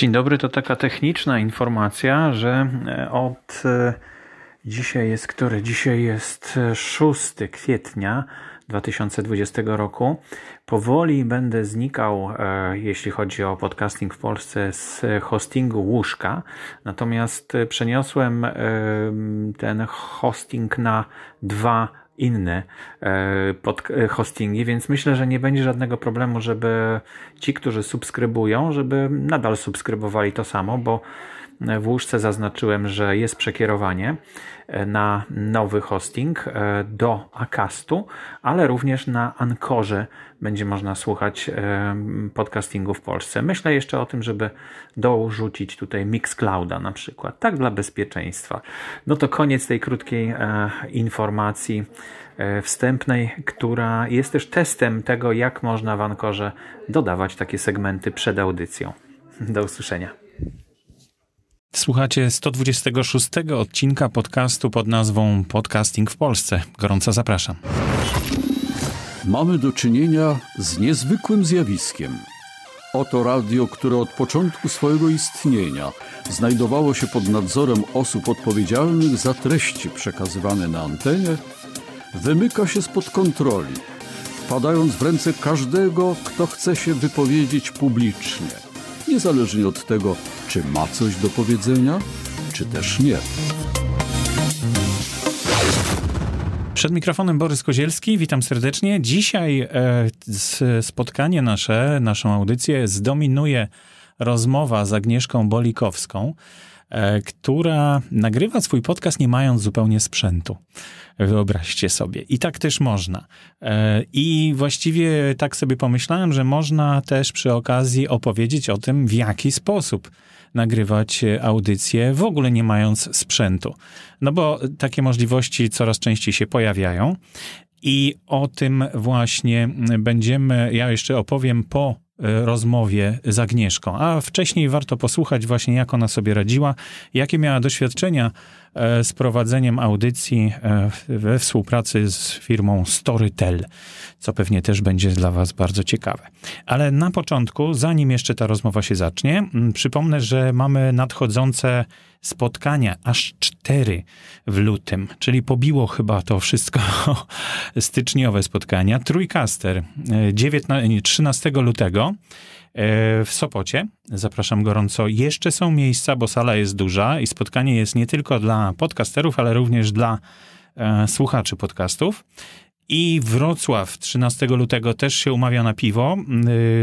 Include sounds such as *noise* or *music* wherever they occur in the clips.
Dzień dobry, to taka techniczna informacja, że e, od e, dzisiaj jest który? Dzisiaj jest 6 kwietnia 2020 roku. Powoli będę znikał, e, jeśli chodzi o podcasting w Polsce, z hostingu łóżka. Natomiast przeniosłem ten hosting na dwa inne e, pod e, hostingi, więc myślę, że nie będzie żadnego problemu, żeby ci, którzy subskrybują, żeby nadal subskrybowali to samo, bo w łóżce zaznaczyłem, że jest przekierowanie e, na nowy hosting do Akastu, ale również na Ankorze będzie można słuchać podcastingu w Polsce. Myślę jeszcze o tym, żeby dorzucić tutaj Mixclouda na przykład, tak dla bezpieczeństwa. No to koniec tej krótkiej e, informacji e, wstępnej, która jest też testem tego, jak można w Ankorze dodawać takie segmenty przed audycją. Do usłyszenia. Słuchacie 126 odcinka podcastu pod nazwą Podcasting w Polsce. Gorąco zapraszam mamy do czynienia z niezwykłym zjawiskiem. Oto radio, które od początku swojego istnienia znajdowało się pod nadzorem osób odpowiedzialnych za treści przekazywane na antenie, wymyka się spod kontroli, wpadając w ręce każdego, kto chce się wypowiedzieć publicznie, niezależnie od tego, czy ma coś do powiedzenia, czy też nie. Przed mikrofonem Borys Kozielski, witam serdecznie. Dzisiaj e, spotkanie nasze, naszą audycję zdominuje rozmowa z Agnieszką Bolikowską, która nagrywa swój podcast nie mając zupełnie sprzętu. Wyobraźcie sobie. I tak też można. E, I właściwie tak sobie pomyślałem, że można też przy okazji opowiedzieć o tym, w jaki sposób nagrywać audycje, w ogóle nie mając sprzętu. No bo takie możliwości coraz częściej się pojawiają. I o tym właśnie będziemy, ja jeszcze opowiem po e, rozmowie z Agnieszką. A wcześniej warto posłuchać właśnie, jak ona sobie radziła, jakie miała doświadczenia E, z prowadzeniem audycji e, we współpracy z firmą Storytel, co pewnie też będzie dla Was bardzo ciekawe. Ale na początku, zanim jeszcze ta rozmowa się zacznie, przypomnę, że mamy nadchodzące spotkania, aż cztery w lutym, czyli pobiło chyba to wszystko *laughs* styczniowe spotkania. Trójkaster 19, 13 lutego E, w Sopocie. Zapraszam gorąco. Jeszcze są miejsca, bo sala jest duża i spotkanie jest nie tylko dla podcasterów, ale również dla e, słuchaczy podcastów. I Wrocław 13 lutego też się umawia na piwo.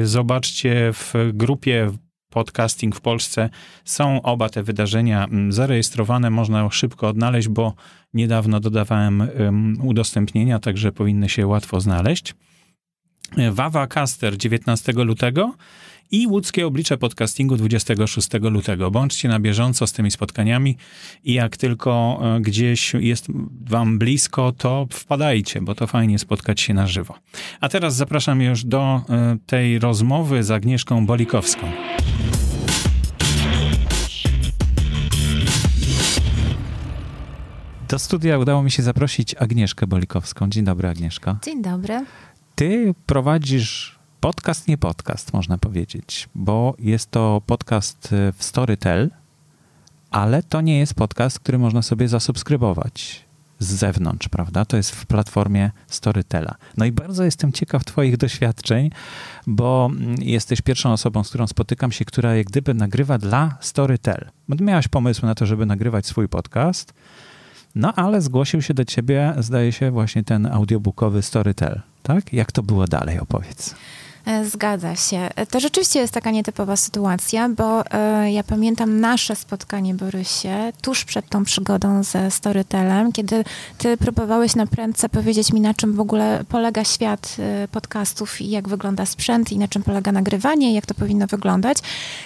E, zobaczcie w grupie podcasting w Polsce są oba te wydarzenia zarejestrowane, można szybko odnaleźć, bo niedawno dodawałem udostępnienia, także powinny się łatwo znaleźć. Wawa Caster 19 lutego i łódzkie oblicze podcastingu 26 lutego. Bądźcie na bieżąco z tymi spotkaniami i jak tylko e, gdzieś jest wam blisko, to wpadajcie, bo to fajnie spotkać się na żywo. A teraz zapraszam już do e, tej rozmowy z Agnieszką Bolikowską. Do studia udało mi się zaprosić Agnieszkę Bolikowską. Dzień dobry, Agnieszka. Dzień dobry. Ty prowadzisz podcast, nie podcast, można powiedzieć, bo jest to podcast e, w Storytel, ale to nie jest podcast, który można sobie zasubskrybować z zewnątrz, prawda? To jest w platformie Storytela. No i bardzo jestem ciekaw Twoich doświadczeń, bo mm, jesteś pierwszą osobą, z którą spotykam się, która jak gdyby nagrywa dla Storytel. Miałaś pomysł na to, żeby nagrywać swój podcast, no ale zgłosił się do ciebie, zdaje się, właśnie ten audiobookowy Storytel tak? Jak to było dalej? Opowiedz. E, zgadza się. E, to rzeczywiście jest taka nietypowa sytuacja, bo e, ja pamiętam nasze spotkanie, Borysie, tuż przed tą przygodą ze Storytelem, kiedy ty próbowałeś na prędce powiedzieć mi, na czym w ogóle polega świat podcastów i jak wygląda sprzęt i na czym polega nagrywanie i jak to powinno wyglądać.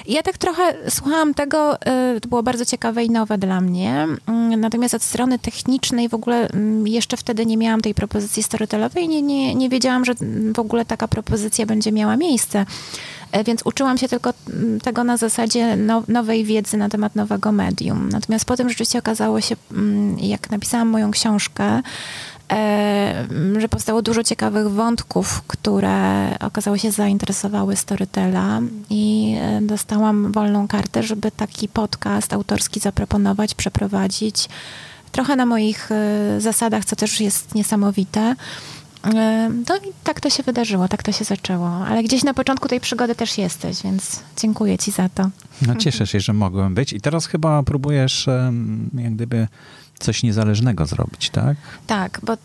I ja tak trochę słuchałam tego, to było bardzo ciekawe i nowe dla mnie. Mm, natomiast od strony technicznej w ogóle mm, jeszcze wtedy nie miałam tej propozycji storytelowej, nie, nie, nie wiedziałam, że w ogóle taka propozycja będzie miała miejsce. E, więc uczyłam się tylko mm, tego na zasadzie nowej wiedzy na temat nowego medium. Natomiast potem rzeczywiście okazało się, mm, jak napisałam moją książkę, e, że powstało dużo ciekawych wątków, które okazało się zainteresowały Storytela i e, dostałam wolną kartę, żeby taki podcast autorski zaproponować, przeprowadzić. Trochę na moich zasadach, co też jest niesamowite. No i tak to się wydarzyło, tak to się zaczęło. Ale gdzieś na początku tej przygody też jesteś, więc dziękuję ci za to. No cieszę się, że mogłem być. I teraz chyba próbujesz jak gdyby coś niezależnego zrobić, tak? Tak, bo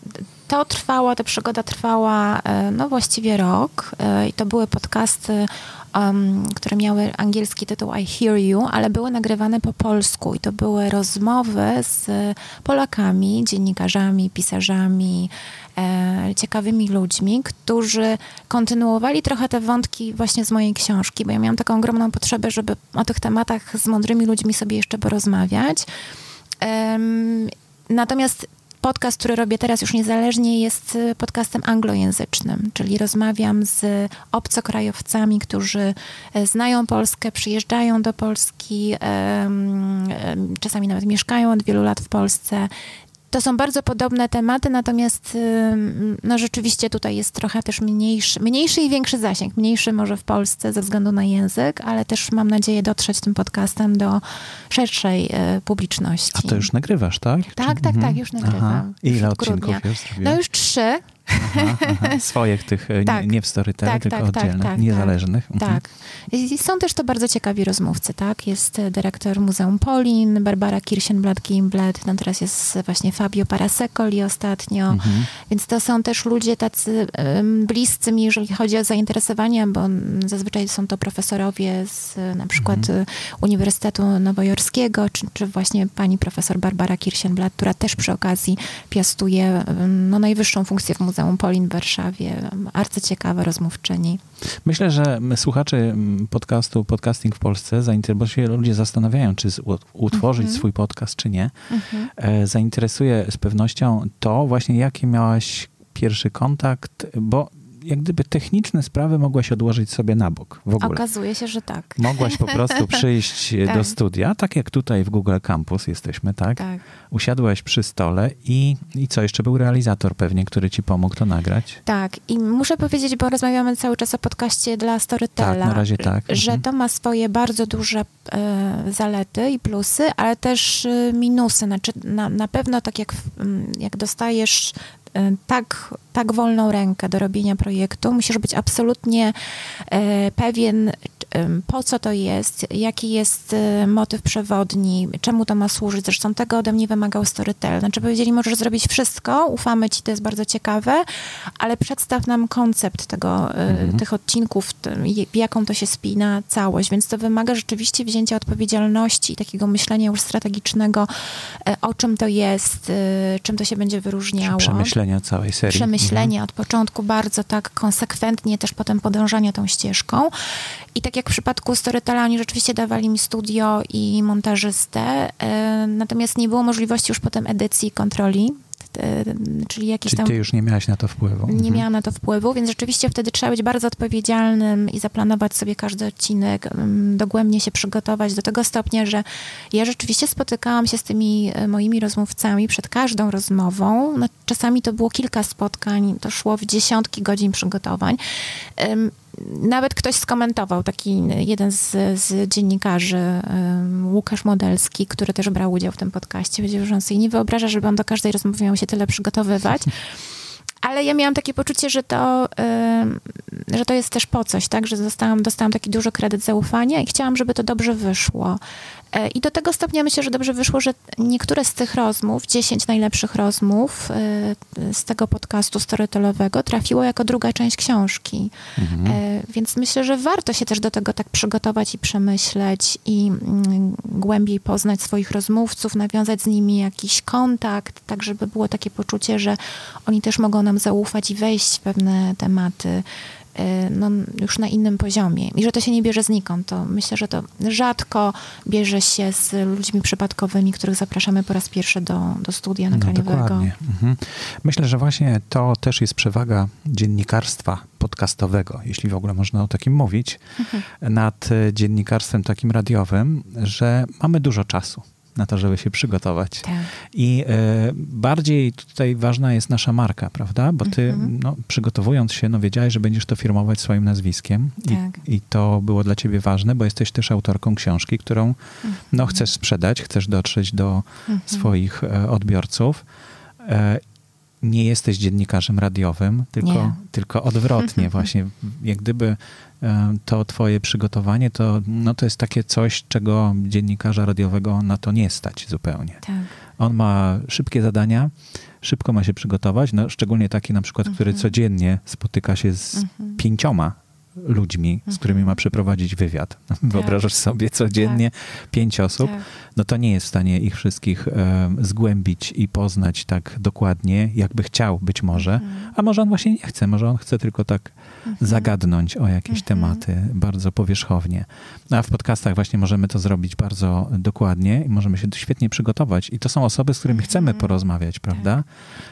to trwało, ta przygoda trwała e, no właściwie rok e, i to były podcasty, um, które miały angielski tytuł I Hear You, ale były nagrywane po polsku i to były rozmowy z Polakami, dziennikarzami, pisarzami, e, ciekawymi ludźmi, którzy kontynuowali trochę te wątki właśnie z mojej książki, bo ja miałam taką ogromną potrzebę, żeby o tych tematach z mądrymi ludźmi sobie jeszcze porozmawiać. Natomiast podcast, który robię teraz już niezależnie, jest y, podcastem anglojęzycznym, czyli rozmawiam z obcokrajowcami, którzy e, znają Polskę, przyjeżdżają do Polski, czasami nawet mieszkają od wielu lat w Polsce, to są bardzo podobne tematy, natomiast no rzeczywiście tutaj jest trochę też mniejszy, mniejszy i większy zasięg. Mniejszy może w Polsce ze względu na język, ale też mam nadzieję dotrzeć tym podcastem do szerszej e, publiczności. A to już nagrywasz, tak? Tak, Czy... tak, tak, mhm. już nagrywam. Aha. Ile odcinków już No już trzy. Aha, aha. *laughs* Swoich tych, e, tak. nie, nie w Storytel, tak, tylko tak, tak oddzielnych, tak, niezależnych. Tak. Mhm. I są też to bardzo ciekawi rozmówcy, tak? Jest e, dyrektor Muzeum Polin, Barbara Kirchenblatt-Gimblet, no teraz jest właśnie Fabio Parasecoli ostatnio, mhm. więc to są też ludzie tacy bliscy mi, jeżeli chodzi o zainteresowania, bo zazwyczaj są to profesorowie z na przykład mhm. Uniwersytetu Nowojorskiego, czy, czy właśnie pani profesor Barbara Kirchenblatt, która też przy okazji piastuje no, najwyższą funkcję w muzeum Muzeum Polin w Warszawie. Arcyciekawe rozmówczyni. Myślę, że słuchacze podcastu Podcasting w Polsce, bo się ludzie zastanawiają, czy utworzyć -hmm. swój podcast, czy nie. Mm -hmm. Zainteresuje z pewnością to właśnie, jaki miałaś pierwszy kontakt, bo jak gdyby techniczne sprawy mogłaś odłożyć sobie na bok w ogóle. Okazuje się, że tak. Mogłaś po prostu *laughs* przyjść tak. do studia, tak jak tutaj w Google Campus jesteśmy, tak? Tak. Usiadłaś przy stole i, i co, jeszcze był realizator pewnie, który ci pomógł to nagrać? Tak i muszę powiedzieć, bo rozmawiamy cały czas o podcaście dla Storytela, tak, na razie tak. że mhm. to ma swoje bardzo duże e, zalety i plusy, ale też e, minusy. Znaczy na, na pewno tak jak, jak dostajesz E, tak, tak wolną rękę do robienia projektu, musisz być absolutnie e, pewien, po co to jest, jaki jest y, motyw przewodni, czemu to ma służyć. Zresztą tego ode mnie wymagał Storytel. Znaczy powiedzieli, możesz zrobić wszystko, ufamy ci, to jest bardzo ciekawe, ale przedstaw nam koncept tego, y, mhm. tych odcinków, w jaką to się spina całość. Więc to wymaga rzeczywiście wzięcia odpowiedzialności takiego myślenia już strategicznego, y, o czym to jest, czym to się będzie wyróżniało. Przemyślenia całej serii. Przemyślenia mhm. od początku bardzo tak konsekwentnie, też potem podążania tą ścieżką. I tak jak w przypadku Storytela oni rzeczywiście dawali mi studio i montażystę, e, natomiast nie było możliwości już potem edycji i kontroli e, czyli jakieś czyli tam... ty już nie miałaś na to wpływu. Nie mhm. miałam na to wpływu, więc rzeczywiście wtedy trzeba być bardzo odpowiedzialnym i zaplanować sobie każdy odcinek, dogłębnie się przygotować do tego stopnia, że ja rzeczywiście spotykałam się z tymi e, moimi rozmówcami przed każdą rozmową. No, czasami to było kilka spotkań, to szło w dziesiątki godzin przygotowań nawet ktoś skomentował, taki jeden z, z dziennikarzy, Łukasz Modelski, który też brał udział w tym podcaście, powiedział, że on sobie nie wyobraża, żeby on do każdej rozmowy miał się tyle przygotowywać. Ale ja miałam takie poczucie, że to, że to jest też po coś, tak? Że dostałam, dostałam taki duży kredyt zaufania i chciałam, żeby to dobrze wyszło. E, I do tego stopnia myślę, że dobrze wyszło, że niektóre z tych rozmów, 10 najlepszych rozmów e, z tego podcastu storytellowego trafiło jako druga część książki. Mhm. E, więc myślę, że warto się też do tego tak przygotować i przemyśleć i mm, głębiej poznać swoich rozmówców, nawiązać z nimi jakiś kontakt, tak żeby było takie poczucie, że oni też mogą nam zaufać i wejść w pewne tematy no, już na innym poziomie i że to się nie bierze znikąd. To myślę, że to rzadko bierze się z ludźmi przypadkowymi, których zapraszamy po raz pierwszy do, do studia nagraniowego. No, dokładnie. Mhm. Myślę, że właśnie to też jest przewaga dziennikarstwa podcastowego, jeśli w ogóle można o takim mówić, mhm. nad dziennikarstwem takim radiowym, że mamy dużo czasu na to, żeby się przygotować. Tak. I e, bardziej tutaj ważna jest nasza marka, prawda? Bo ty, Mhm. no, przygotowując się, no, wiedziałeś, że będziesz to firmować swoim nazwiskiem. Tak. I, I to było dla ciebie ważne, bo jesteś też autorką książki, którą no, chcesz sprzedać, chcesz dotrzeć do Mhm. swoich e, odbiorców. E, nie jesteś dziennikarzem radiowym, tylko, Nie. tylko odwrotnie *laughs* właśnie. Jak gdyby to twoje przygotowanie, to, no, to jest takie coś, czego dziennikarza radiowego na to nie stać zupełnie. Tak. On ma szybkie zadania, szybko ma się przygotować, no, szczególnie taki na przykład, który codziennie spotyka się z Mhm. pięcioma ludźmi, z którymi ma przeprowadzić wywiad. *laughs* Wyobrażasz sobie codziennie pięć osób, Tak. no to nie jest w stanie ich wszystkich zgłębić i poznać tak dokładnie, jakby chciał być może, Mhm. a może on właśnie nie chce, może on chce tylko tak zagadnąć o jakieś Mhm. tematy bardzo powierzchownie. A w podcastach właśnie możemy to zrobić bardzo dokładnie i możemy się świetnie przygotować i to są osoby, z którymi chcemy porozmawiać, prawda? Mhm.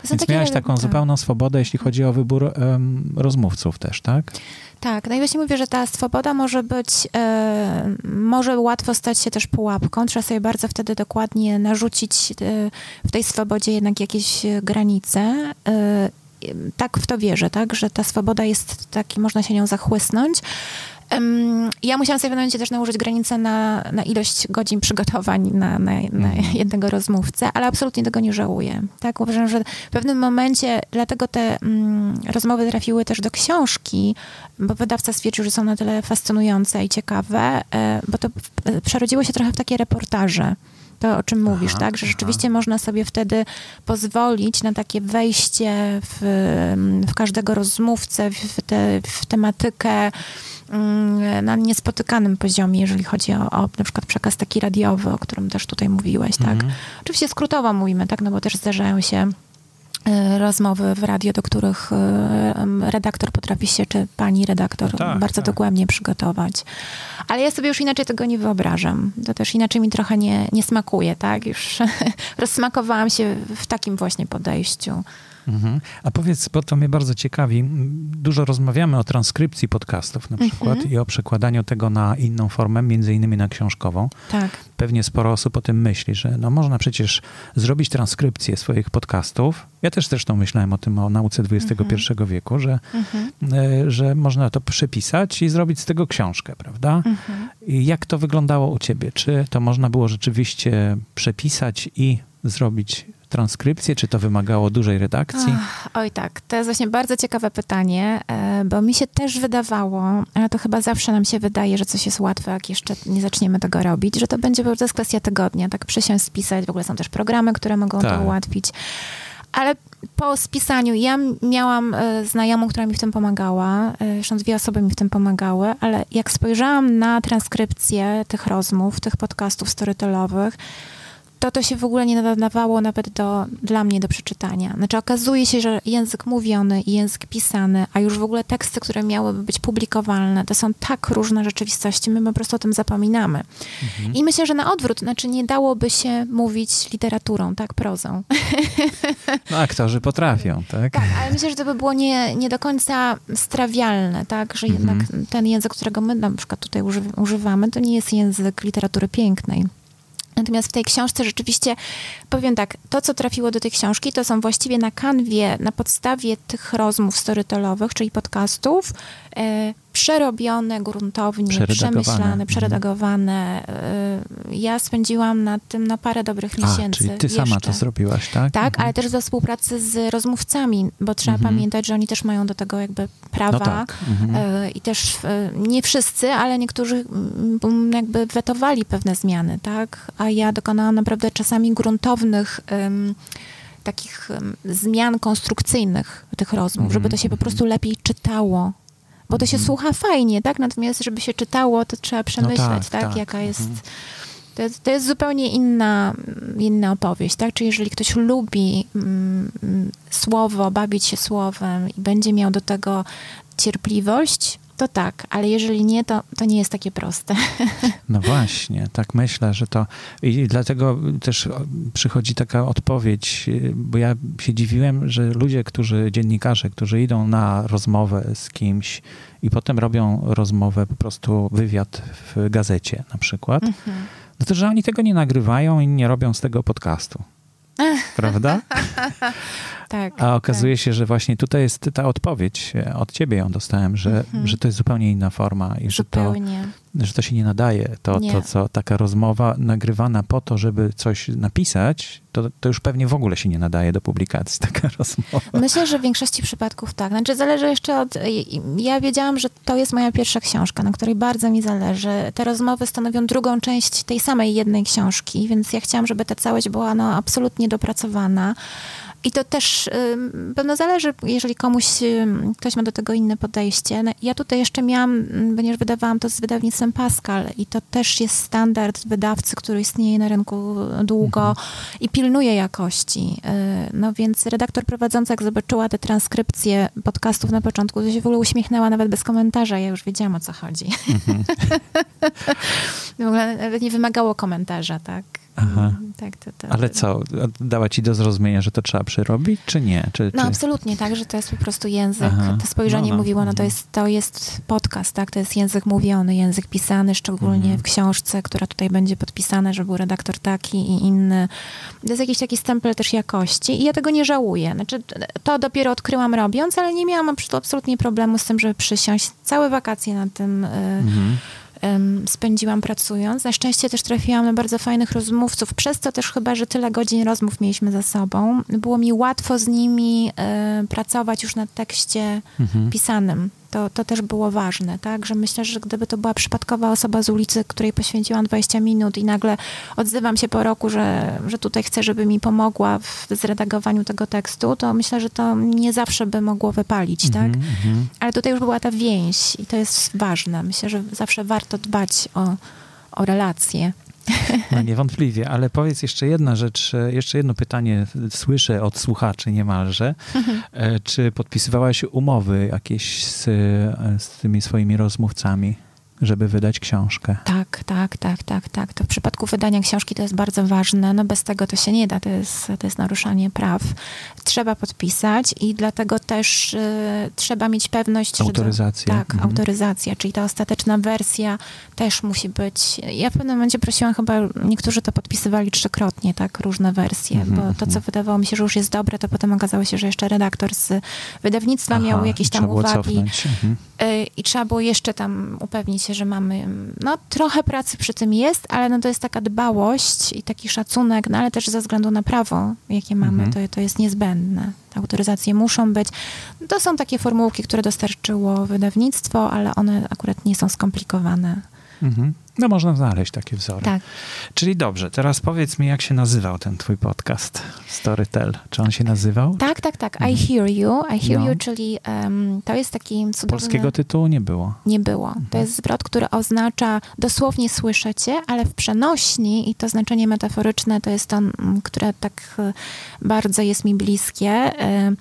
Są Więc miałeś taką tak. zupełną swobodę, jeśli chodzi o wybór em, rozmówców też, tak? Tak, no i właśnie mówię, że ta swoboda może być, e, może łatwo stać się też pułapką. Trzeba sobie bardzo wtedy dokładnie narzucić e, w tej swobodzie jednak jakieś e, granice. Tak w to wierzę, tak, że ta swoboda jest taki, można się nią zachłysnąć. Ja musiałam sobie w pewnym momencie też nałożyć granicę na, na ilość godzin przygotowań na, na, na jednego rozmówcę, ale absolutnie tego nie żałuję. Tak? Uważam, że w pewnym momencie, dlatego te mm, rozmowy trafiły też do książki, bo wydawca stwierdził, że są na tyle fascynujące i ciekawe, e, bo to e, przerodziło się trochę w takie reportaże. To, o czym mówisz, Aha, tak? Że aha. rzeczywiście można sobie wtedy pozwolić na takie wejście w, w każdego rozmówcę, w, te, w tematykę mm, na niespotykanym poziomie, jeżeli chodzi o, o na przykład przekaz taki radiowy, o którym też tutaj mówiłeś, tak? Mhm. Oczywiście skrótowo mówimy, tak? No bo też zdarzają się rozmowy w radio, do których e, redaktor potrafi się, czy pani redaktor tak, bardzo tak. dogłębnie przygotować. Ale ja sobie już inaczej tego nie wyobrażam. To też inaczej mi trochę nie, nie smakuje, tak? Już *laughs* rozsmakowałam się w takim właśnie podejściu. Mhm. A powiedz, bo to mnie bardzo ciekawi, dużo rozmawiamy o transkrypcji podcastów na przykład Mhm. i o przekładaniu tego na inną formę, między innymi na książkową. Tak. Pewnie sporo osób o tym myśli, że no można przecież zrobić transkrypcję swoich podcastów. Ja też zresztą myślałem o tym, o nauce XXI Mhm. wieku, że, e, że można to przepisać i zrobić z tego książkę, prawda? Mhm. I jak to wyglądało u ciebie? Czy to można było rzeczywiście przepisać i zrobić transkrypcję? Czy to wymagało dużej redakcji? Ach, oj tak, to jest właśnie bardzo ciekawe pytanie, e, bo mi się też wydawało, ale to chyba zawsze nam się wydaje, że coś jest łatwe, jak jeszcze nie zaczniemy tego robić, że to będzie po prostu kwestia tygodnia, tak przysiąść, spisać, w ogóle są też programy, które mogą Tak. to ułatwić. Ale po spisaniu, ja miałam e, znajomą, która mi w tym pomagała, e, zresztą dwie osoby mi w tym pomagały, ale jak spojrzałam na transkrypcję tych rozmów, tych podcastów storytelowych, to to się w ogóle nie nadawało nawet do, dla mnie do przeczytania. Znaczy okazuje się, że język mówiony i język pisany, a już w ogóle teksty, które miałyby być publikowalne, to są tak różne rzeczywistości, my po prostu o tym zapominamy. I myślę, że na odwrót, znaczy nie dałoby się mówić literaturą, tak, prozą. *laughs* No aktorzy potrafią, tak? Tak, ale myślę, że to by było nie, nie do końca strawialne, tak? Że jednak ten język, którego my na przykład tutaj uży- używamy, to nie jest język literatury pięknej. Natomiast w tej książce rzeczywiście, powiem tak, to co trafiło do tej książki, to są właściwie na kanwie, na podstawie tych rozmów storytelowych, czyli podcastów, e, przerobione gruntownie, przemyślane, Mhm. przeredagowane. E, ja spędziłam nad tym na parę dobrych A, miesięcy. czyli ty sama jeszcze. to zrobiłaś, tak? Tak, Mhm. ale też we współpracy z rozmówcami, bo trzeba Mhm. pamiętać, że oni też mają do tego jakby prawa. No tak. Mhm. e, I też e, nie wszyscy, ale niektórzy mm, jakby wetowali pewne zmiany, tak? A ja dokonałam naprawdę czasami gruntownych takich zmian konstrukcyjnych tych rozmów, żeby to się po prostu lepiej czytało. Bo to się słucha fajnie, tak? Natomiast żeby się czytało, to trzeba przemyśleć, tak, tak, tak. Jaka jest... To jest, to jest zupełnie inna, inna opowieść, tak? Czy jeżeli ktoś lubi mm, mm, słowo, bawić się słowem i będzie miał do tego cierpliwość, to tak, ale jeżeli nie, to, to nie jest takie proste. *laughs* No właśnie, tak myślę, że to i dlatego też przychodzi taka odpowiedź, y, bo ja się dziwiłem, że ludzie, którzy, dziennikarze, którzy idą na rozmowę z kimś i potem robią rozmowę, po prostu wywiad w gazecie na przykład, no to że oni tego nie nagrywają i nie robią z tego podcastu. *laughs* Prawda? *laughs* Tak. A okazuje tak. się, że właśnie tutaj jest ta odpowiedź, e, od ciebie ją dostałem, że, Mhm. że to jest zupełnie inna forma i że to, że to się nie nadaje. To, Nie. to co taka rozmowa nagrywana po to, żeby coś napisać, to, to już pewnie w ogóle się nie nadaje do publikacji, *laughs* taka rozmowa. Myślę, że w większości przypadków tak. Znaczy zależy jeszcze od... Ja wiedziałam, że to jest moja pierwsza książka, na której bardzo mi zależy. Te rozmowy stanowią drugą część tej samej jednej książki, więc ja chciałam, żeby ta całość była no, absolutnie dopracowana. I to też pewno zależy, jeżeli komuś, ktoś ma do tego inne podejście. No, ja tutaj jeszcze miałam, ym, ponieważ wydawałam to z wydawnictwem Pascal i to też jest standard wydawcy, który istnieje na rynku długo i pilnuje jakości. Yy, No więc redaktor prowadząca, jak zobaczyła te transkrypcje podcastów na początku, to się w ogóle uśmiechnęła nawet bez komentarza. Ja już wiedziałam, o co chodzi. *laughs* w ogóle nawet nie wymagało komentarza, tak? Aha. Tak, to, to, Ale co, dała ci do zrozumienia, że to trzeba przerobić, czy nie? Czy, No czy... absolutnie, tak, że to jest po prostu język. Aha. To spojrzenie No, no. mówiło, no to jest, to jest podcast, tak, to jest język mówiony, język pisany, szczególnie Mhm. w książce, która tutaj będzie podpisana, że był redaktor taki i inny. To jest jakiś taki stempel też jakości i ja tego nie żałuję. Znaczy, to dopiero odkryłam robiąc, ale nie miałam abs- absolutnie problemu z tym, żeby przysiąść. Całe wakacje na tym y, Mhm. Spędziłam pracując. Na szczęście też trafiłam na bardzo fajnych rozmówców, przez to też chyba, że tyle godzin rozmów mieliśmy ze sobą. Było mi łatwo z nimi e, pracować już nad tekście Mhm. pisanym. To, to też było ważne, tak? Że myślę, że gdyby to była przypadkowa osoba z ulicy, której poświęciłam 20 minut i nagle odzywam się po roku, że, że tutaj chcę, żeby mi pomogła w zredagowaniu tego tekstu, to myślę, że to nie zawsze by mogło wypalić, tak? Mhm, mhm. Ale tutaj już była ta więź i to jest ważne. Myślę, że zawsze warto dbać o, o relacje. *laughs* No niewątpliwie, ale powiedz jeszcze jedna rzecz, e, jeszcze jedno pytanie słyszę od słuchaczy niemalże. E, Czy podpisywałaś umowy jakieś z, e, z tymi swoimi rozmówcami, żeby wydać książkę? Tak, tak, tak, tak, tak. To w przypadku wydania książki to jest bardzo ważne. No bez tego to się nie da, to jest, to jest naruszanie praw. Trzeba podpisać i dlatego też y, trzeba mieć pewność, Autoryzację. że... Tak, Mhm. autoryzacja, czyli ta ostateczna wersja też musi być... Ja w pewnym momencie prosiłam chyba, niektórzy to podpisywali trzykrotnie, tak, różne wersje, Mhm, bo to, co mhm. wydawało mi się, że już jest dobre, to potem okazało się, że jeszcze redaktor z wydawnictwa Aha, miał jakieś tam uwagi. Mhm. Y, I trzeba było jeszcze tam upewnić się, że mamy, no trochę pracy przy tym jest, ale no to jest taka dbałość i taki szacunek, no ale też ze względu na prawo, jakie mamy, Mhm. to, to jest niezbędne. Te autoryzacje muszą być. To są takie formułki, które dostarczyło wydawnictwo, ale one akurat nie są skomplikowane. Mhm. No można znaleźć takie wzory. Tak. Czyli dobrze, teraz powiedz mi, jak się nazywał ten twój podcast Storytel? Czy on się nazywał? Tak, tak, tak. I hear you. I hear No. you, czyli em, to jest taki cudowny... Polskiego tytułu nie było. Nie było. Mhm. To jest zwrot, który oznacza dosłownie słyszę cię, ale w przenośni i to znaczenie metaforyczne to jest to, które tak e, bardzo jest mi bliskie. E,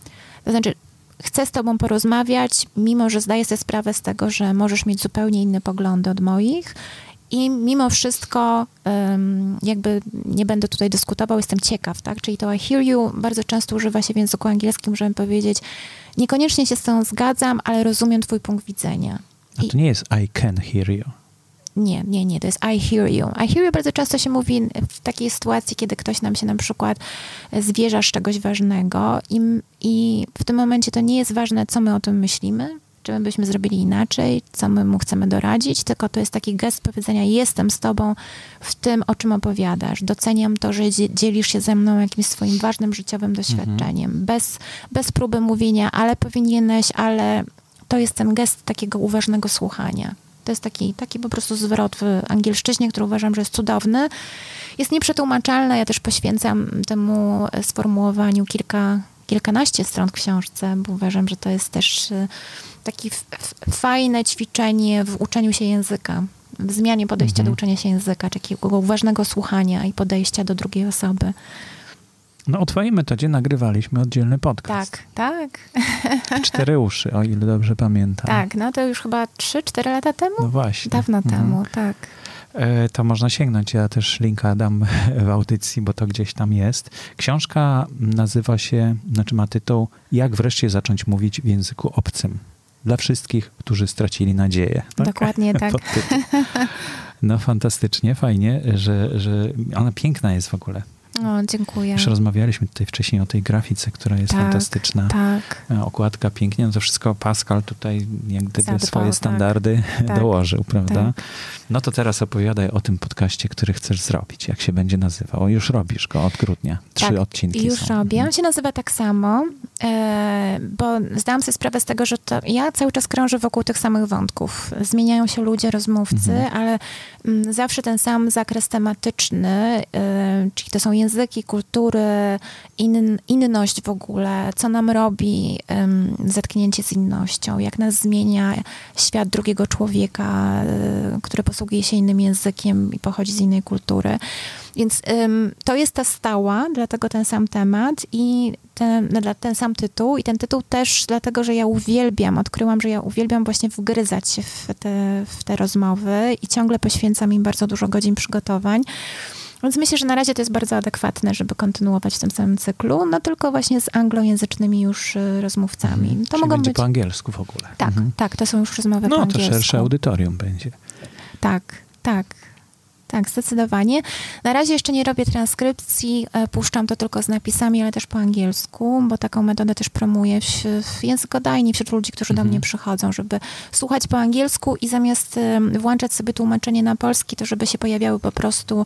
To znaczy, chcę z tobą porozmawiać, mimo że zdaję sobie sprawę z tego, że możesz mieć zupełnie inne poglądy od moich. I mimo wszystko, jakby nie będę tutaj dyskutował, jestem ciekaw, tak? Czyli to I hear you bardzo często używa się w języku angielskim, żeby powiedzieć, niekoniecznie się z tą zgadzam, ale rozumiem twój punkt widzenia. A I- to nie jest I can hear you. Nie, nie, nie, to jest I hear you. I hear you bardzo często się mówi w takiej sytuacji, kiedy ktoś nam się na przykład zwierza z czegoś ważnego i, i w tym momencie to nie jest ważne, co my o tym myślimy, czy my byśmy zrobili inaczej, co my mu chcemy doradzić, tylko to jest taki gest powiedzenia jestem z tobą w tym, o czym opowiadasz. Doceniam to, że dzie- dzielisz się ze mną jakimś swoim ważnym życiowym doświadczeniem. Bez, bez próby mówienia, ale powinieneś, ale to jest ten gest takiego uważnego słuchania. To jest taki, taki po prostu zwrot w angielszczyźnie, który uważam, że jest cudowny. Jest nieprzetłumaczalny. Ja też poświęcam temu sformułowaniu kilka, kilkanaście stron w książce, bo uważam, że to jest też y, takie fajne ćwiczenie w uczeniu się języka, w zmianie podejścia Mhm. do uczenia się języka, takiego uważnego słuchania i podejścia do drugiej osoby. No o twojej metodzie nagrywaliśmy oddzielny podcast. Tak, tak, *laughs* Cztery uszy, o ile dobrze pamiętam. tak. No to już chyba 3-4 lata temu? No właśnie. Dawno Mhm. temu, tak. E, To można sięgnąć. Ja też linka dam *laughs* w audycji, bo to gdzieś tam jest. Książka nazywa się, znaczy ma tytuł Jak wreszcie zacząć mówić w języku obcym. Dla wszystkich, którzy stracili nadzieję. Tak? Dokładnie *laughs* tak. No fantastycznie, fajnie, że, że ona piękna jest w ogóle. O, dziękuję. Już rozmawialiśmy tutaj wcześniej o tej grafice, która jest Tak, fantastyczna. Tak. E, Okładka pięknie, no to wszystko Pascal tutaj jak gdyby Zadbał, swoje tak. standardy Tak, *laughs* dołożył, prawda? tak. No to teraz opowiadaj o tym podcaście, który chcesz zrobić. Jak się będzie nazywał? Już robisz go od grudnia. Trzy Tak, odcinki Już są. robię. On się nazywa tak samo, e, bo zdałam sobie sprawę z tego, że to ja cały czas krążę wokół tych samych wątków. Zmieniają się ludzie, rozmówcy, Mhm. ale mm, zawsze ten sam zakres tematyczny, e, czyli to są języki, kultury, in, inność w ogóle, co nam robi zetknięcie z innością, jak nas zmienia świat drugiego człowieka, e, który posługuje się innym językiem i pochodzi z innej kultury. Więc ym, to jest ta stała, dlatego ten sam temat i ten, no, ten sam tytuł. I ten tytuł też dlatego, że ja uwielbiam, odkryłam, że ja uwielbiam właśnie wgryzać się w te, w te rozmowy i ciągle poświęcam im bardzo dużo godzin przygotowań. Więc myślę, że na razie to jest bardzo adekwatne, żeby kontynuować w tym samym cyklu, no tylko właśnie z anglojęzycznymi już y, rozmówcami. To Mhm. Czyli mogą będzie być... po angielsku w ogóle. Tak, Mhm. tak, to są już rozmowy po No to angielsku. szersze audytorium będzie. Tak, tak. Tak, zdecydowanie. Na razie jeszcze nie robię transkrypcji, e, puszczam to tylko z napisami, ale też po angielsku, bo taką metodę też promuję w, w językodajni wśród ludzi, którzy do mnie przychodzą, żeby słuchać po angielsku i zamiast włączać sobie tłumaczenie na polski, to żeby się pojawiały po prostu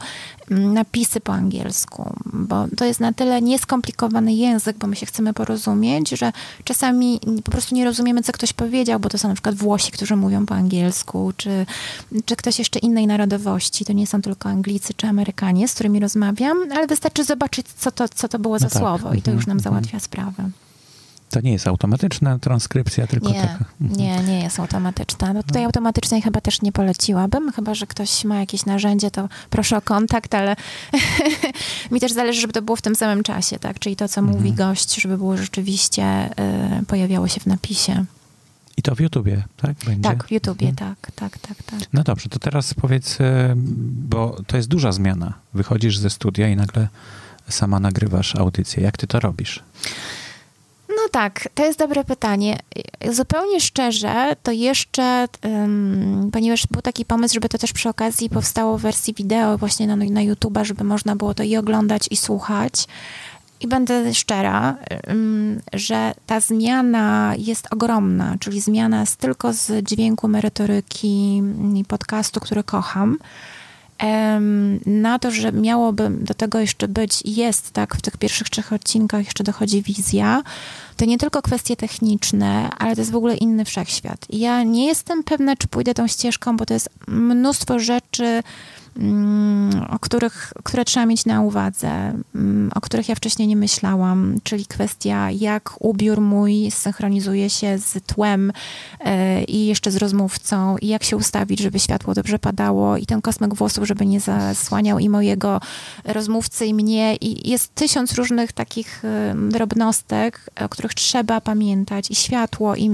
napisy po angielsku, bo to jest na tyle nieskomplikowany język, bo my się chcemy porozumieć, że czasami po prostu nie rozumiemy, co ktoś powiedział, bo to są na przykład Włosi, którzy mówią po angielsku, czy, czy ktoś jeszcze innej narodowości. To nie są tylko Anglicy czy Amerykanie, z którymi rozmawiam, ale wystarczy zobaczyć, co to, co to było za No tak. słowo i to Mhm, już nam mhm. załatwia sprawę. To nie jest automatyczna transkrypcja, tylko Nie, taka. Mhm. nie, nie jest automatyczna. No tutaj automatycznej chyba też nie poleciłabym, chyba, że ktoś ma jakieś narzędzie, to proszę o kontakt, ale *laughs* mi też zależy, żeby to było w tym samym czasie, tak? Czyli to, co mówi gość, żeby było rzeczywiście, y, pojawiało się w napisie. I to w YouTubie, tak? Będzie? Tak, w YouTubie, Mhm. tak, tak, tak, tak. No dobrze, to teraz powiedz, e, bo to jest duża zmiana. Wychodzisz ze studia i nagle sama nagrywasz audycję. Jak ty to robisz? Tak, to jest dobre pytanie. Zupełnie szczerze, to jeszcze, ym, ponieważ był taki pomysł, żeby to też przy okazji powstało w wersji wideo właśnie na, na żeby można było to i oglądać, i słuchać. I będę szczera, ym, że ta zmiana jest ogromna, czyli zmiana z, tylko z dźwięku merytoryki i podcastu, który kocham, na to, że miałoby do tego jeszcze być jest, tak, w tych pierwszych trzech odcinkach jeszcze dochodzi wizja, to nie tylko kwestie techniczne, ale to jest w ogóle inny wszechświat. Ja nie jestem pewna, czy pójdę tą ścieżką, bo to jest mnóstwo rzeczy, o których, które trzeba mieć na uwadze, mm, o których ja wcześniej nie myślałam, czyli kwestia, jak ubiór mój synchronizuje się z tłem e, i jeszcze z rozmówcą, i jak się ustawić, żeby światło dobrze padało, i ten kosmyk włosów, żeby nie zasłaniał i mojego rozmówcy, i mnie. I jest tysiąc różnych takich drobnostek, o których trzeba pamiętać, i światło, i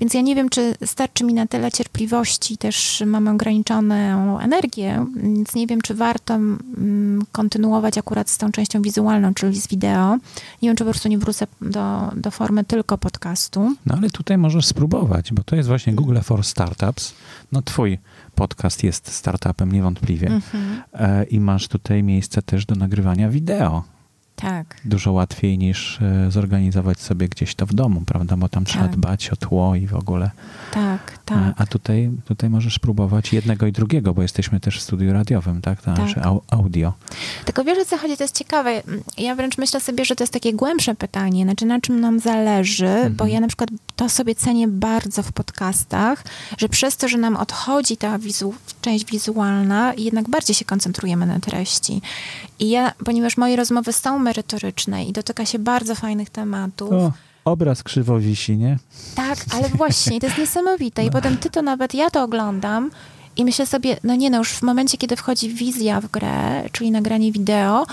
więc ja nie wiem, czy starczy mi na tyle cierpliwości, też mam ograniczoną energię, więc nie wiem, czy warto mm, kontynuować akurat z tą częścią wizualną, czyli z wideo. Nie wiem, czy po prostu nie wrócę do, do formy tylko podcastu. No ale tutaj możesz spróbować, bo to jest właśnie Google for Startups. No twój podcast jest startupem niewątpliwie Mhm. e, i masz tutaj miejsce też do nagrywania wideo. Tak. Dużo łatwiej niż e, zorganizować sobie gdzieś to w domu, prawda? Bo tam trzeba Tak. dbać o tło i w ogóle. Tak, A, tak. a tutaj, tutaj możesz spróbować jednego i drugiego, bo jesteśmy też w studiu radiowym, tak? To Tak. znaczy au, audio. Tylko wiesz o co chodzi, to jest ciekawe. Ja wręcz myślę sobie, że to jest takie głębsze pytanie, znaczy na czym nam zależy, bo ja na przykład to sobie cenię bardzo w podcastach, że przez to, że nam odchodzi ta wizu- część wizualna, jednak bardziej się koncentrujemy na treści. I ja, ponieważ moje rozmowy są merytoryczne i dotyka się bardzo fajnych tematów, O, obraz krzywo wisi, nie? tak, ale właśnie, to jest niesamowite. I potem ty to nawet, ja to oglądam i myślę sobie, no nie no, już w momencie, kiedy wchodzi wizja w grę, czyli nagranie wideo,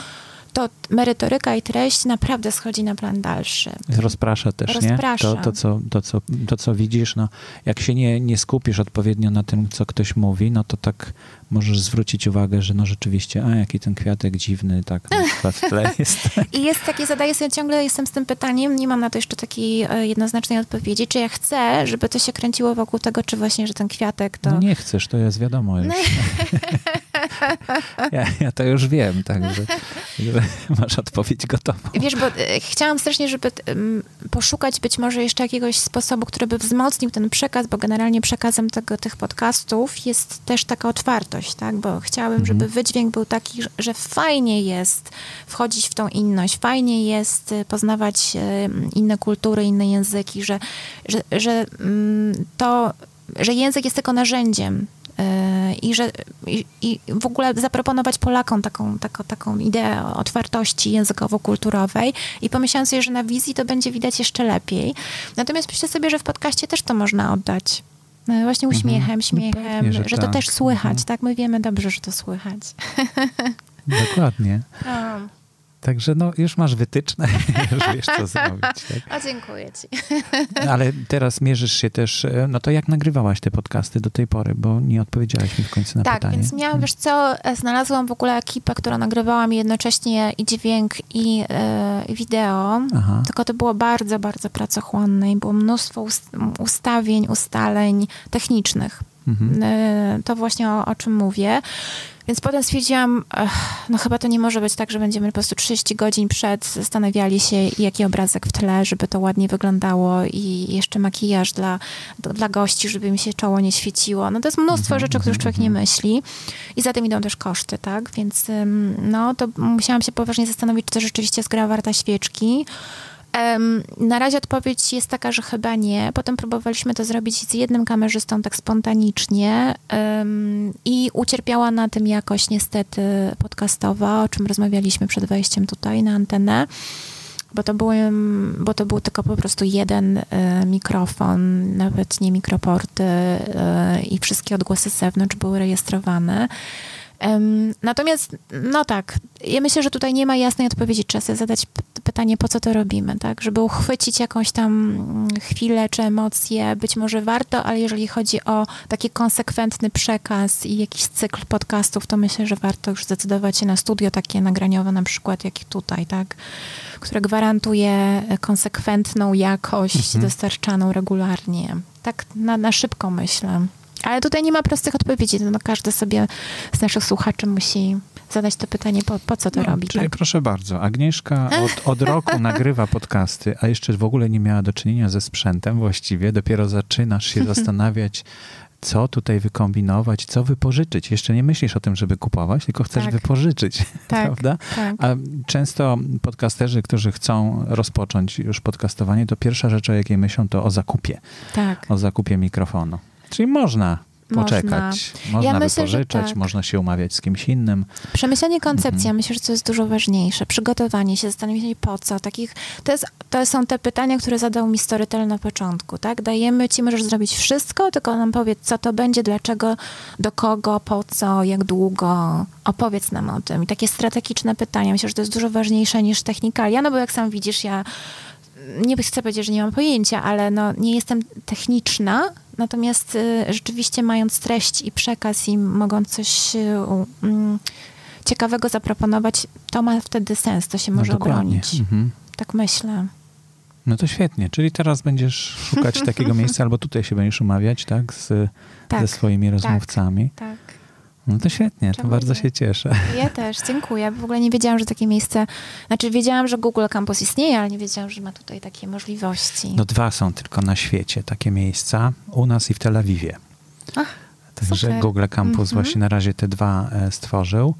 to merytoryka i treść naprawdę schodzi na plan dalszy. Rozprasza też, Rozprasza. nie? To, to, co, to, co, to, co widzisz, no, jak się nie, nie skupisz odpowiednio na tym, co ktoś mówi, no to tak możesz zwrócić uwagę, że no rzeczywiście, a jaki ten kwiatek dziwny, tak na przykład w tle *laughs* jest. I jest takie, zadaję sobie ciągle, jestem z tym pytaniem, nie mam na to jeszcze takiej e, jednoznacznej odpowiedzi, czy ja chcę, żeby to się kręciło wokół tego, czy właśnie, że ten kwiatek to... No nie chcesz, to jest wiadomo już. *laughs* ja, ja to już wiem, także że masz odpowiedź gotową. Wiesz, bo e, chciałam strasznie, żeby poszukać być może jeszcze jakiegoś sposobu, który by wzmocnił ten przekaz, bo generalnie przekazem tego, tych podcastów jest też taka otwartość, tak? Bo chciałabym, Mhm. żeby wydźwięk był taki, że- fajnie jest wchodzić w tą inność, fajnie jest y, poznawać e, inne kultury, inne języki, że, że, że mm, to, że język jest tylko narzędziem e, i że i, i w ogóle zaproponować Polakom taką, taką, taką ideę otwartości językowo-kulturowej i pomyślałam sobie, że na wizji to będzie widać jeszcze lepiej. Natomiast myślę sobie, że w podcaście też to można oddać. E, Właśnie uśmiechem, śmiechem, Mhm. pewnie, że, że to tak. też słychać, Mhm. tak? My wiemy dobrze, że to słychać. *laughs* Dokładnie. Także no, już masz wytyczne, *laughs* już wiesz, co *laughs* zrobić. Tak? O, dziękuję ci. *laughs* Ale teraz mierzysz się też, e, no to jak nagrywałaś te podcasty do tej pory, bo nie odpowiedziałaś mi w końcu na tak, pytanie. więc miałam, wiesz co, e, znalazłam w ogóle ekipę, która nagrywała mi jednocześnie i dźwięk, i i wideo. Aha. Tylko to było bardzo, bardzo pracochłonne i było mnóstwo ust- ustawień, ustaleń technicznych. Mhm. To właśnie o, o czym mówię. Więc potem stwierdziłam, no chyba to nie może być tak, że będziemy po prostu 30 godzin przed zastanawiali się, jaki obrazek w tle, żeby to ładnie wyglądało i jeszcze makijaż dla, do- dla gości, żeby mi się czoło nie świeciło. No to jest mnóstwo Mhm, rzeczy, o których mhm, człowiek nie myśli i za tym idą też koszty, tak? Więc no to musiałam się poważnie zastanowić, czy to rzeczywiście jest gra warta świeczki. Na razie odpowiedź jest taka, że chyba nie. Potem próbowaliśmy to zrobić z jednym kamerzystą tak spontanicznie i ucierpiała na tym jakość niestety podcastowa, o czym rozmawialiśmy przed wejściem tutaj na antenę. Bo to, bo to był tylko po prostu jeden e, mikrofon, nawet nie mikroporty e, i wszystkie odgłosy z zewnątrz były rejestrowane. Natomiast, no tak, ja myślę, że tutaj nie ma jasnej odpowiedzi. Trzeba sobie zadać pytanie, po co to robimy, tak? Żeby uchwycić jakąś tam mm, chwilę czy emocję, być może warto, ale jeżeli chodzi o taki konsekwentny przekaz i jakiś cykl podcastów, to myślę, że warto już zdecydować się na studio takie nagraniowe, na przykład jak tutaj, tak? Które gwarantuje konsekwentną jakość dostarczaną regularnie. Tak na, na szybko myślę. Ale tutaj nie ma prostych odpowiedzi. No, każdy sobie z naszych słuchaczy musi zadać to pytanie, po, po co to No, robi. Czyli Tak? proszę bardzo, Agnieszka od, od roku *laughs* nagrywa podcasty, a jeszcze w ogóle nie miała do czynienia ze sprzętem właściwie. Dopiero zaczynasz się *laughs* zastanawiać, co tutaj wykombinować, co wypożyczyć. Jeszcze nie myślisz o tym, żeby kupować, tylko chcesz Tak. wypożyczyć, *laughs* Tak, prawda? tak. A często podcasterzy, którzy chcą rozpocząć już podcastowanie, to pierwsza rzecz, o jakiej myślą, to o zakupie. tak. O zakupie mikrofonu. Czyli można poczekać, można, Ja myślę, wypożyczać, tak. można się umawiać z kimś innym. Przemyślenie koncepcji, Mhm. ja myślę, że to jest dużo ważniejsze. Przygotowanie się, zastanowienie się po co. Takich, to, jest, to są te pytania, które zadał mi Storytel na początku, tak? Dajemy ci, możesz zrobić wszystko, tylko nam powiedz, co to będzie, dlaczego, do kogo, po co, jak długo. Opowiedz nam o tym. I takie strategiczne pytania, myślę, że to jest dużo ważniejsze niż technikalia, no bo jak sam widzisz, ja nie chcę powiedzieć, że nie mam pojęcia, ale no, nie jestem techniczna, natomiast y, rzeczywiście mając treść i przekaz i mogąc coś mm, ciekawego zaproponować, to ma wtedy sens, to się może no, obronić. Mhm. Tak myślę. No to świetnie. Czyli teraz będziesz szukać *laughs* takiego miejsca, albo tutaj się będziesz umawiać, tak? Z, Tak, ze swoimi rozmówcami. tak. No to świetnie, to Czemu bardzo nie? się cieszę. Ja też, dziękuję. W ogóle nie wiedziałam, że takie miejsce, znaczy wiedziałam, że Google Campus istnieje, ale nie wiedziałam, że ma tutaj takie możliwości. No dwa są tylko na świecie takie miejsca, u nas i w Tel Awiwie. Ach, Także super. Google Campus Mhm. właśnie na razie te dwa e, stworzył.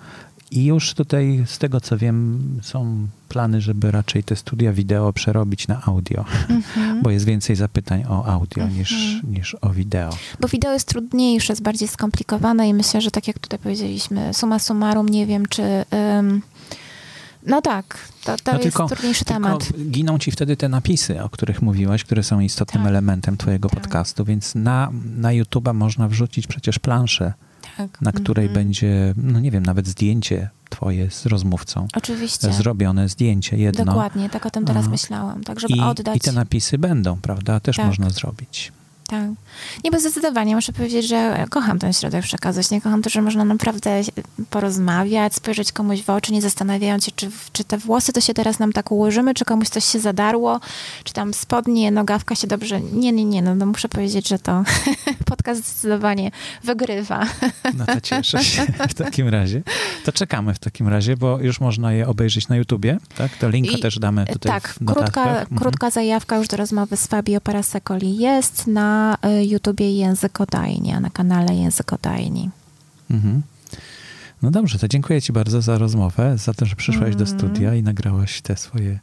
I już tutaj, z tego co wiem, są plany, żeby raczej te studia wideo przerobić na audio, Mhm. *laughs* bo jest więcej zapytań o audio niż, Mhm. niż o wideo. Bo wideo jest trudniejsze, jest bardziej skomplikowane i myślę, że tak jak tutaj powiedzieliśmy, summa summarum, nie wiem, czy... ym, no tak, to, to No jest tylko- trudniejszy Tylko temat. giną ci wtedy te napisy, o których mówiłaś, które są istotnym Tak. elementem twojego Tak. podcastu, więc na, na YouTube'a można wrzucić przecież planszę tak. na której mm -hmm. będzie, no nie wiem, nawet zdjęcie twoje z rozmówcą. Oczywiście. Zrobione zdjęcie jedno. Dokładnie, tak o tym teraz myślałam. Tak, żeby I, oddać. I te napisy będą, prawda? Też tak. można zrobić. Tak. Nie, bo zdecydowanie muszę powiedzieć, że kocham ten środek przekazać. Nie kocham to, że można naprawdę porozmawiać, spojrzeć komuś w oczy, nie zastanawiając się, czy, czy te włosy to się teraz nam tak ułożymy, czy komuś coś się zadarło, czy tam spodnie, nogawka się dobrze... Nie, nie, nie, no, no muszę powiedzieć, że to *laughs* podcast zdecydowanie wygrywa. No to cieszę się w *laughs* takim razie. To czekamy w takim razie, bo już można je obejrzeć na YouTubie, tak? To linka I, też damy tutaj Tak, w krótka, mhm. krótka zajawka już do rozmowy z Fabio Parasecoli jest na na y, YouTubie Językodajnia, na kanale Językodajni. Mhm. No dobrze, to dziękuję Ci bardzo za rozmowę, za to, że przyszłaś do mhm. studia i nagrałaś te swoje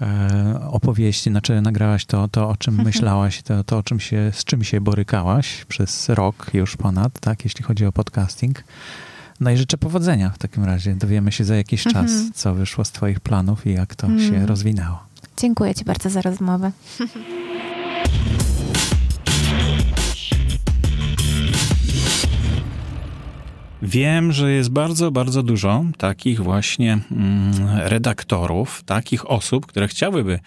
e, opowieści, znaczy nagrałaś to, to o czym *laughs* myślałaś, to, to o czym się, z czym się borykałaś przez rok już ponad, tak, jeśli chodzi o podcasting. No i życzę powodzenia w takim razie. Dowiemy się za jakiś czas, mhm. co wyszło z Twoich planów i jak to się mhm. rozwinęło. Dziękuję Ci bardzo za rozmowę. *laughs* Wiem, że jest bardzo, bardzo dużo takich właśnie mm, redaktorów, takich osób, które chciałyby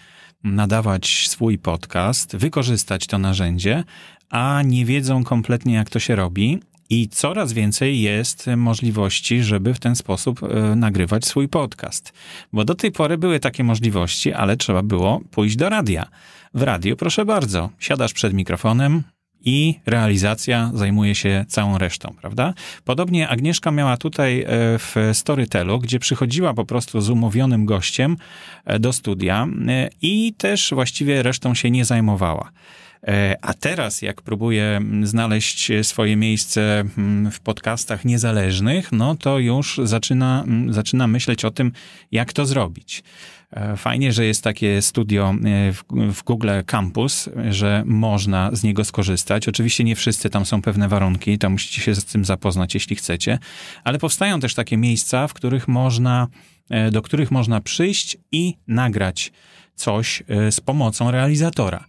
nadawać swój podcast, wykorzystać to narzędzie, a nie wiedzą kompletnie, jak to się robi. I coraz więcej jest możliwości, żeby w ten sposób e, nagrywać swój podcast. Bo do tej pory były takie możliwości, ale trzeba było pójść do radia. W radiu, proszę bardzo, siadasz przed mikrofonem, i realizacja zajmuje się całą resztą, prawda? Podobnie Agnieszka miała tutaj e, w Storytelu, gdzie przychodziła po prostu z umówionym gościem e, do studia e, i też właściwie resztą się nie zajmowała. A teraz, jak próbuję znaleźć swoje miejsce w podcastach niezależnych, no to już zaczyna, zaczyna myśleć o tym, jak to zrobić. E, fajnie, że jest takie studio e, w, Google Campus, że można z niego skorzystać. Oczywiście nie wszyscy, tam są pewne warunki, tam musicie się z tym zapoznać, jeśli chcecie, ale powstają też takie miejsca, w których można, e, do których można przyjść i nagrać coś z pomocą realizatora.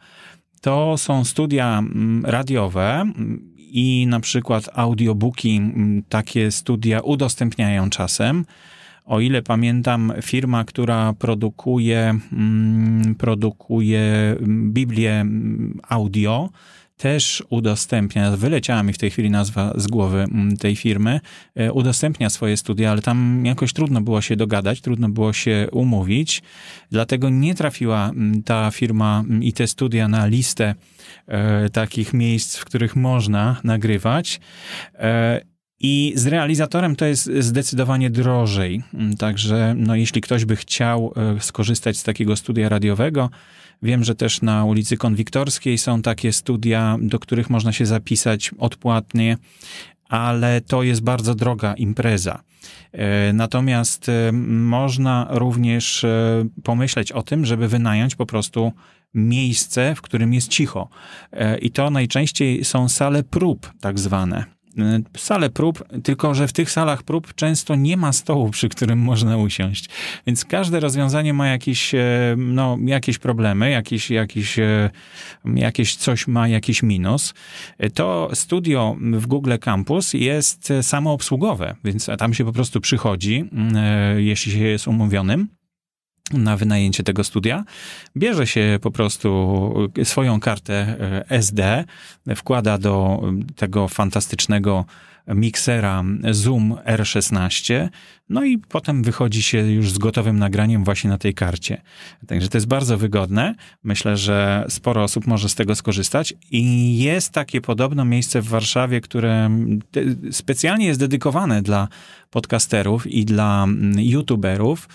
To są studia radiowe i na przykład audiobooki takie studia udostępniają czasem. O ile pamiętam, firma, która produkuje, mm, produkuje Biblię mm, audio, też udostępnia, wyleciała mi w tej chwili nazwa z głowy mm, tej firmy, e, udostępnia swoje studia, ale tam jakoś trudno było się dogadać, trudno było się umówić, dlatego nie trafiła ta firma i te studia na listę e, takich miejsc, w których można nagrywać. E, i z realizatorem to jest zdecydowanie drożej. Także no, jeśli ktoś by chciał e, skorzystać z takiego studia radiowego, wiem, że też na ulicy Konwiktorskiej są takie studia, do których można się zapisać odpłatnie, ale to jest bardzo droga impreza. E, natomiast e, można również pomyśleć o tym, żeby wynająć po prostu miejsce, w którym jest cicho. I to najczęściej są sale prób, tak zwane. E, sale prób, tylko że w tych salach prób często nie ma stołu, przy którym można usiąść. Więc każde rozwiązanie ma jakieś, e, no, jakieś problemy, jakieś, jakieś, e, jakieś coś ma jakiś minus. To studio w Google Campus jest samoobsługowe, więc tam się po prostu przychodzi, jeśli się jest umówionym na wynajęcie tego studia. Bierze się po prostu swoją kartę e, SD, wkłada do tego fantastycznego miksera Zoom R16, no i potem wychodzi się już z gotowym nagraniem właśnie na tej karcie. Także to jest bardzo wygodne. Myślę, że sporo osób może z tego skorzystać i jest takie podobno miejsce w Warszawie, które specjalnie jest dedykowane dla podcasterów i dla youtuberów,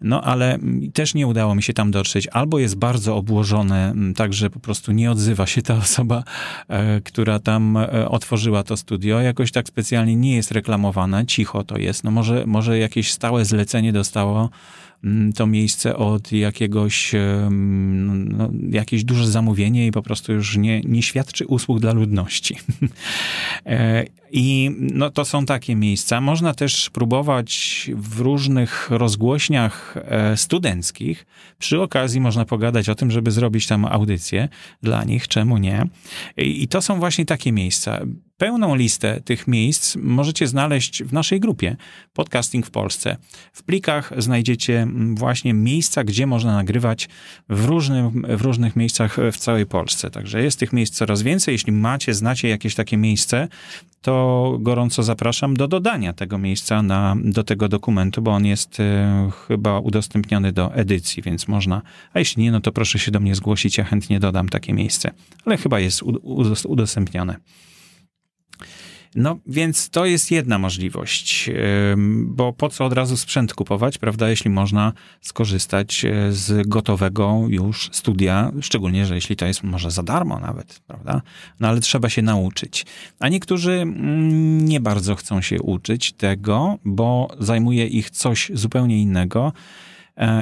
no ale też nie udało mi się tam dotrzeć. Albo jest bardzo obłożone, tak że po prostu nie odzywa się ta *laughs* osoba, e, która tam e, otworzyła to studio. Jakoś tak specjalnie nie jest reklamowane, cicho to jest. No może, może jakieś stałe zlecenie dostało Mm, to miejsce od jakiegoś, no, jakieś duże zamówienie i po prostu już nie, nie świadczy usług dla ludności. *laughs* E, I no, to są takie miejsca. Można też próbować w różnych rozgłośniach e, studenckich. Przy okazji można pogadać o tym, żeby zrobić tam audycję dla nich, czemu nie. I to są właśnie takie miejsca. Pełną listę tych miejsc możecie znaleźć w naszej grupie Podcasting w Polsce. W plikach znajdziecie właśnie miejsca, gdzie można nagrywać w, różnym, w różnych miejscach w całej Polsce. Także jest tych miejsc coraz więcej. Jeśli macie, znacie jakieś takie miejsce, to gorąco zapraszam do dodania tego miejsca na, do tego dokumentu, bo on jest e, chyba udostępniony do edycji, więc można, a jeśli nie, no to proszę się do mnie zgłosić, ja chętnie dodam takie miejsce, ale chyba jest udostępnione. No więc to jest jedna możliwość, bo po co od razu sprzęt kupować, prawda, jeśli można skorzystać e, z gotowego już studia, szczególnie, że jeśli to jest może za darmo nawet, prawda, no ale trzeba się nauczyć. A niektórzy mm, nie bardzo chcą się uczyć tego, bo zajmuje ich coś zupełnie innego,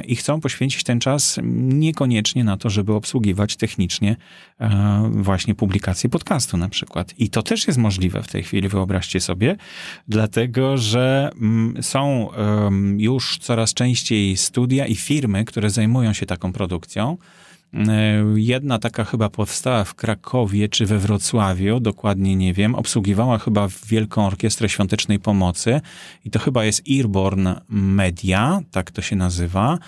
i chcą poświęcić ten czas niekoniecznie na to, żeby obsługiwać technicznie e, właśnie publikację podcastu na przykład. I to też jest możliwe w tej chwili, wyobraźcie sobie, dlatego że mm, są już coraz częściej studia i firmy, które zajmują się taką produkcją. E, jedna taka chyba powstała w Krakowie czy we Wrocławiu, dokładnie nie wiem. Obsługiwała chyba Wielką Orkiestrę Świątecznej Pomocy i to chyba jest Earborn Media, tak to się nazywa.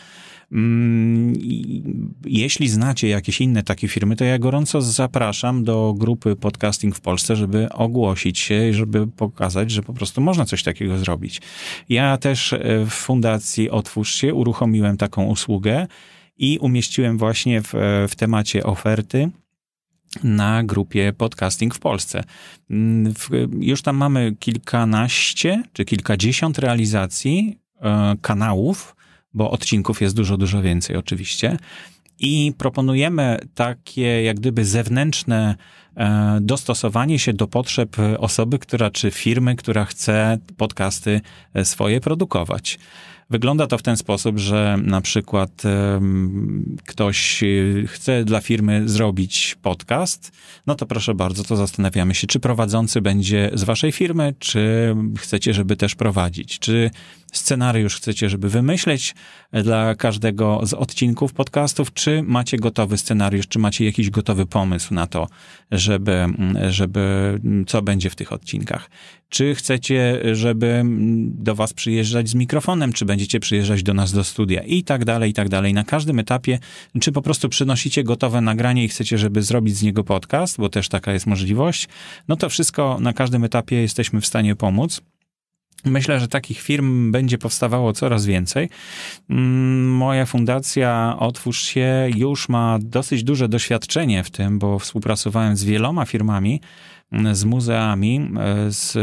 Mm, jeśli znacie jakieś inne takie firmy, to ja gorąco zapraszam do grupy Podcasting w Polsce, żeby ogłosić się i żeby pokazać, że po prostu można coś takiego zrobić. Ja też e, w Fundacji Otwórz się uruchomiłem taką usługę i umieściłem właśnie w, w temacie oferty na grupie Podcasting w Polsce. Mm, już tam mamy kilkanaście czy kilkadziesiąt realizacji e, kanałów, bo odcinków jest dużo, dużo więcej oczywiście. I proponujemy takie jak gdyby zewnętrzne dostosowanie się do potrzeb osoby, która czy firmy, która chce podcasty e, swoje produkować. Wygląda to w ten sposób, że na przykład ktoś y, chce dla firmy zrobić podcast, no to proszę bardzo, to zastanawiamy się, czy prowadzący będzie z waszej firmy, czy chcecie, żeby też prowadzić, czy scenariusz chcecie, żeby wymyśleć dla każdego z odcinków podcastów, czy macie gotowy scenariusz, czy macie jakiś gotowy pomysł na to, żeby, żeby co będzie w tych odcinkach. Czy chcecie, żeby do was przyjeżdżać z mikrofonem, czy będziecie przyjeżdżać do nas do studia i tak dalej, i tak dalej. Na każdym etapie, czy po prostu przynosicie gotowe nagranie i chcecie, żeby zrobić z niego podcast, bo też taka jest możliwość, no to wszystko na każdym etapie jesteśmy w stanie pomóc. Myślę, że takich firm będzie powstawało coraz więcej. Mm, moja fundacja Otwórz się już ma dosyć duże doświadczenie w tym, bo współpracowałem z wieloma firmami, mm, z muzeami, e, z,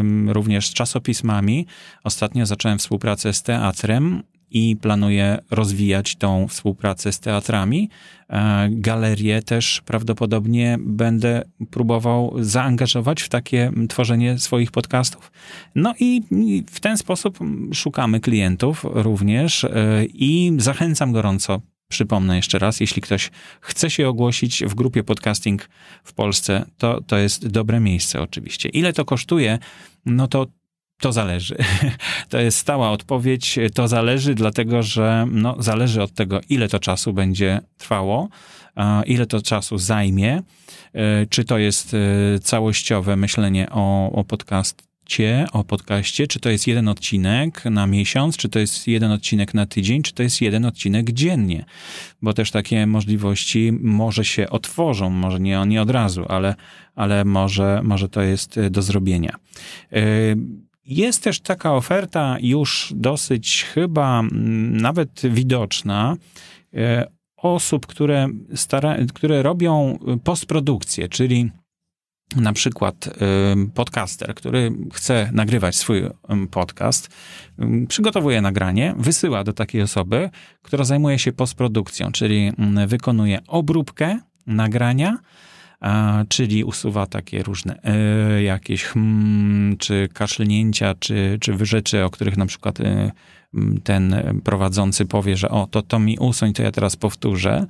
mm, również z czasopismami. Ostatnio zacząłem współpracę z teatrem i planuję rozwijać tą współpracę z teatrami. E, Galerię też prawdopodobnie będę próbował zaangażować w takie tworzenie swoich podcastów. No i w ten sposób szukamy klientów również e, i zachęcam gorąco Przypomnę jeszcze raz, jeśli ktoś chce się ogłosić w grupie podcasting w Polsce, to to jest dobre miejsce oczywiście. Ile to kosztuje? No to to zależy. *laughs* To jest stała odpowiedź. To zależy, dlatego że no, zależy od tego, ile to czasu będzie trwało, ile to czasu zajmie, e, czy to jest e, całościowe myślenie o, o podcaście, o podcaście, czy to jest jeden odcinek na miesiąc, czy to jest jeden odcinek na tydzień, czy to jest jeden odcinek dziennie, bo też takie możliwości może się otworzą, może nie, nie od razu, ale, ale może, może to jest do zrobienia. Jest też taka oferta już dosyć chyba mm, nawet widoczna e, osób, które, stara, które robią postprodukcję, czyli na przykład e, podcaster, który chce nagrywać swój podcast, przygotowuje nagranie, wysyła do takiej osoby, która zajmuje się postprodukcją, czyli wykonuje obróbkę nagrania, czyli usuwa takie różne e, jakieś hmm, czy kaszlnięcia, czy, czy rzeczy, o których na przykład e, ten prowadzący powie, że o, to to mi usuń, to ja teraz powtórzę.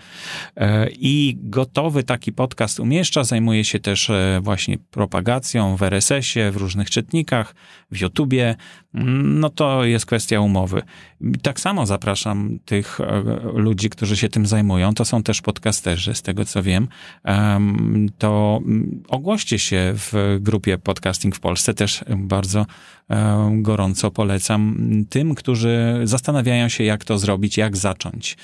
E, I gotowy taki podcast umieszcza, zajmuje się też e, właśnie propagacją w RSS-ie, w różnych czytnikach, w YouTubie. No to jest kwestia umowy. Tak samo zapraszam tych e, ludzi, którzy się tym zajmują. To są też podcasterzy, z tego co wiem. To ogłoście się w grupie Podcasting w Polsce. Też bardzo gorąco polecam tym, którzy zastanawiają się, jak to zrobić, jak zacząć.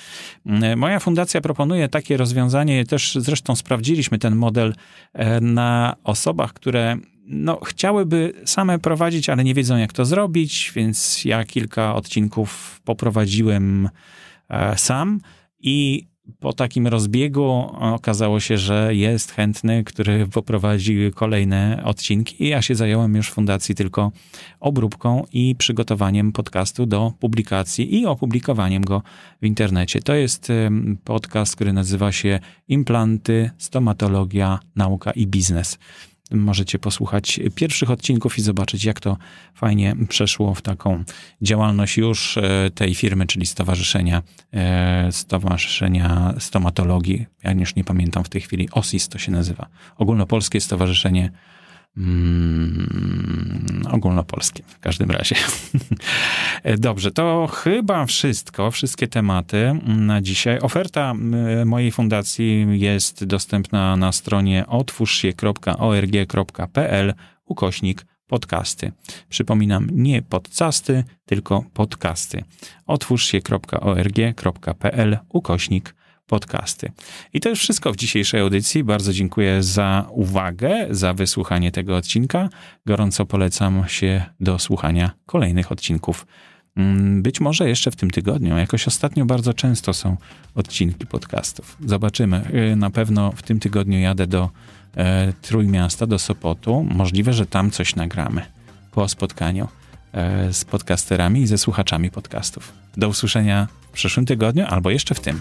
Moja fundacja proponuje takie rozwiązanie, też zresztą sprawdziliśmy ten model e, na osobach, które no, chciałyby same prowadzić, ale nie wiedzą, jak to zrobić, więc ja kilka odcinków poprowadziłem e, sam i po takim rozbiegu okazało się, że jest chętny, który poprowadzi kolejne odcinki. Ja się zająłem już w fundacji tylko obróbką i przygotowaniem podcastu do publikacji i opublikowaniem go w internecie. To jest podcast, który nazywa się Implanty, Stomatologia, Nauka i Biznes możecie posłuchać pierwszych odcinków i zobaczyć, jak to fajnie przeszło w taką działalność już e, tej firmy, czyli Stowarzyszenia, e, Stowarzyszenia Stomatologii. Ja już nie pamiętam w tej chwili, OSIS to się nazywa. Ogólnopolskie Stowarzyszenie Mm, ogólnopolskie w każdym razie. *laughs* Dobrze, to chyba wszystko, wszystkie tematy na dzisiaj. Oferta mojej fundacji jest dostępna na stronie otwórzsie.org.pl ukośnik podcasty. Przypominam, nie podcasty, tylko podcasty. otwórzsie.org.pl ukośnik podcasty. I to już wszystko w dzisiejszej audycji. Bardzo dziękuję za uwagę, za wysłuchanie tego odcinka. Gorąco polecam się do słuchania kolejnych odcinków. Mm, być może jeszcze w tym tygodniu. Jakoś ostatnio bardzo często są odcinki podcastów. Zobaczymy. Y, na pewno w tym tygodniu jadę do e, Trójmiasta, do Sopotu. Możliwe, że tam coś nagramy po spotkaniu e, z podcasterami i ze słuchaczami podcastów. Do usłyszenia w przyszłym tygodniu albo jeszcze w tym.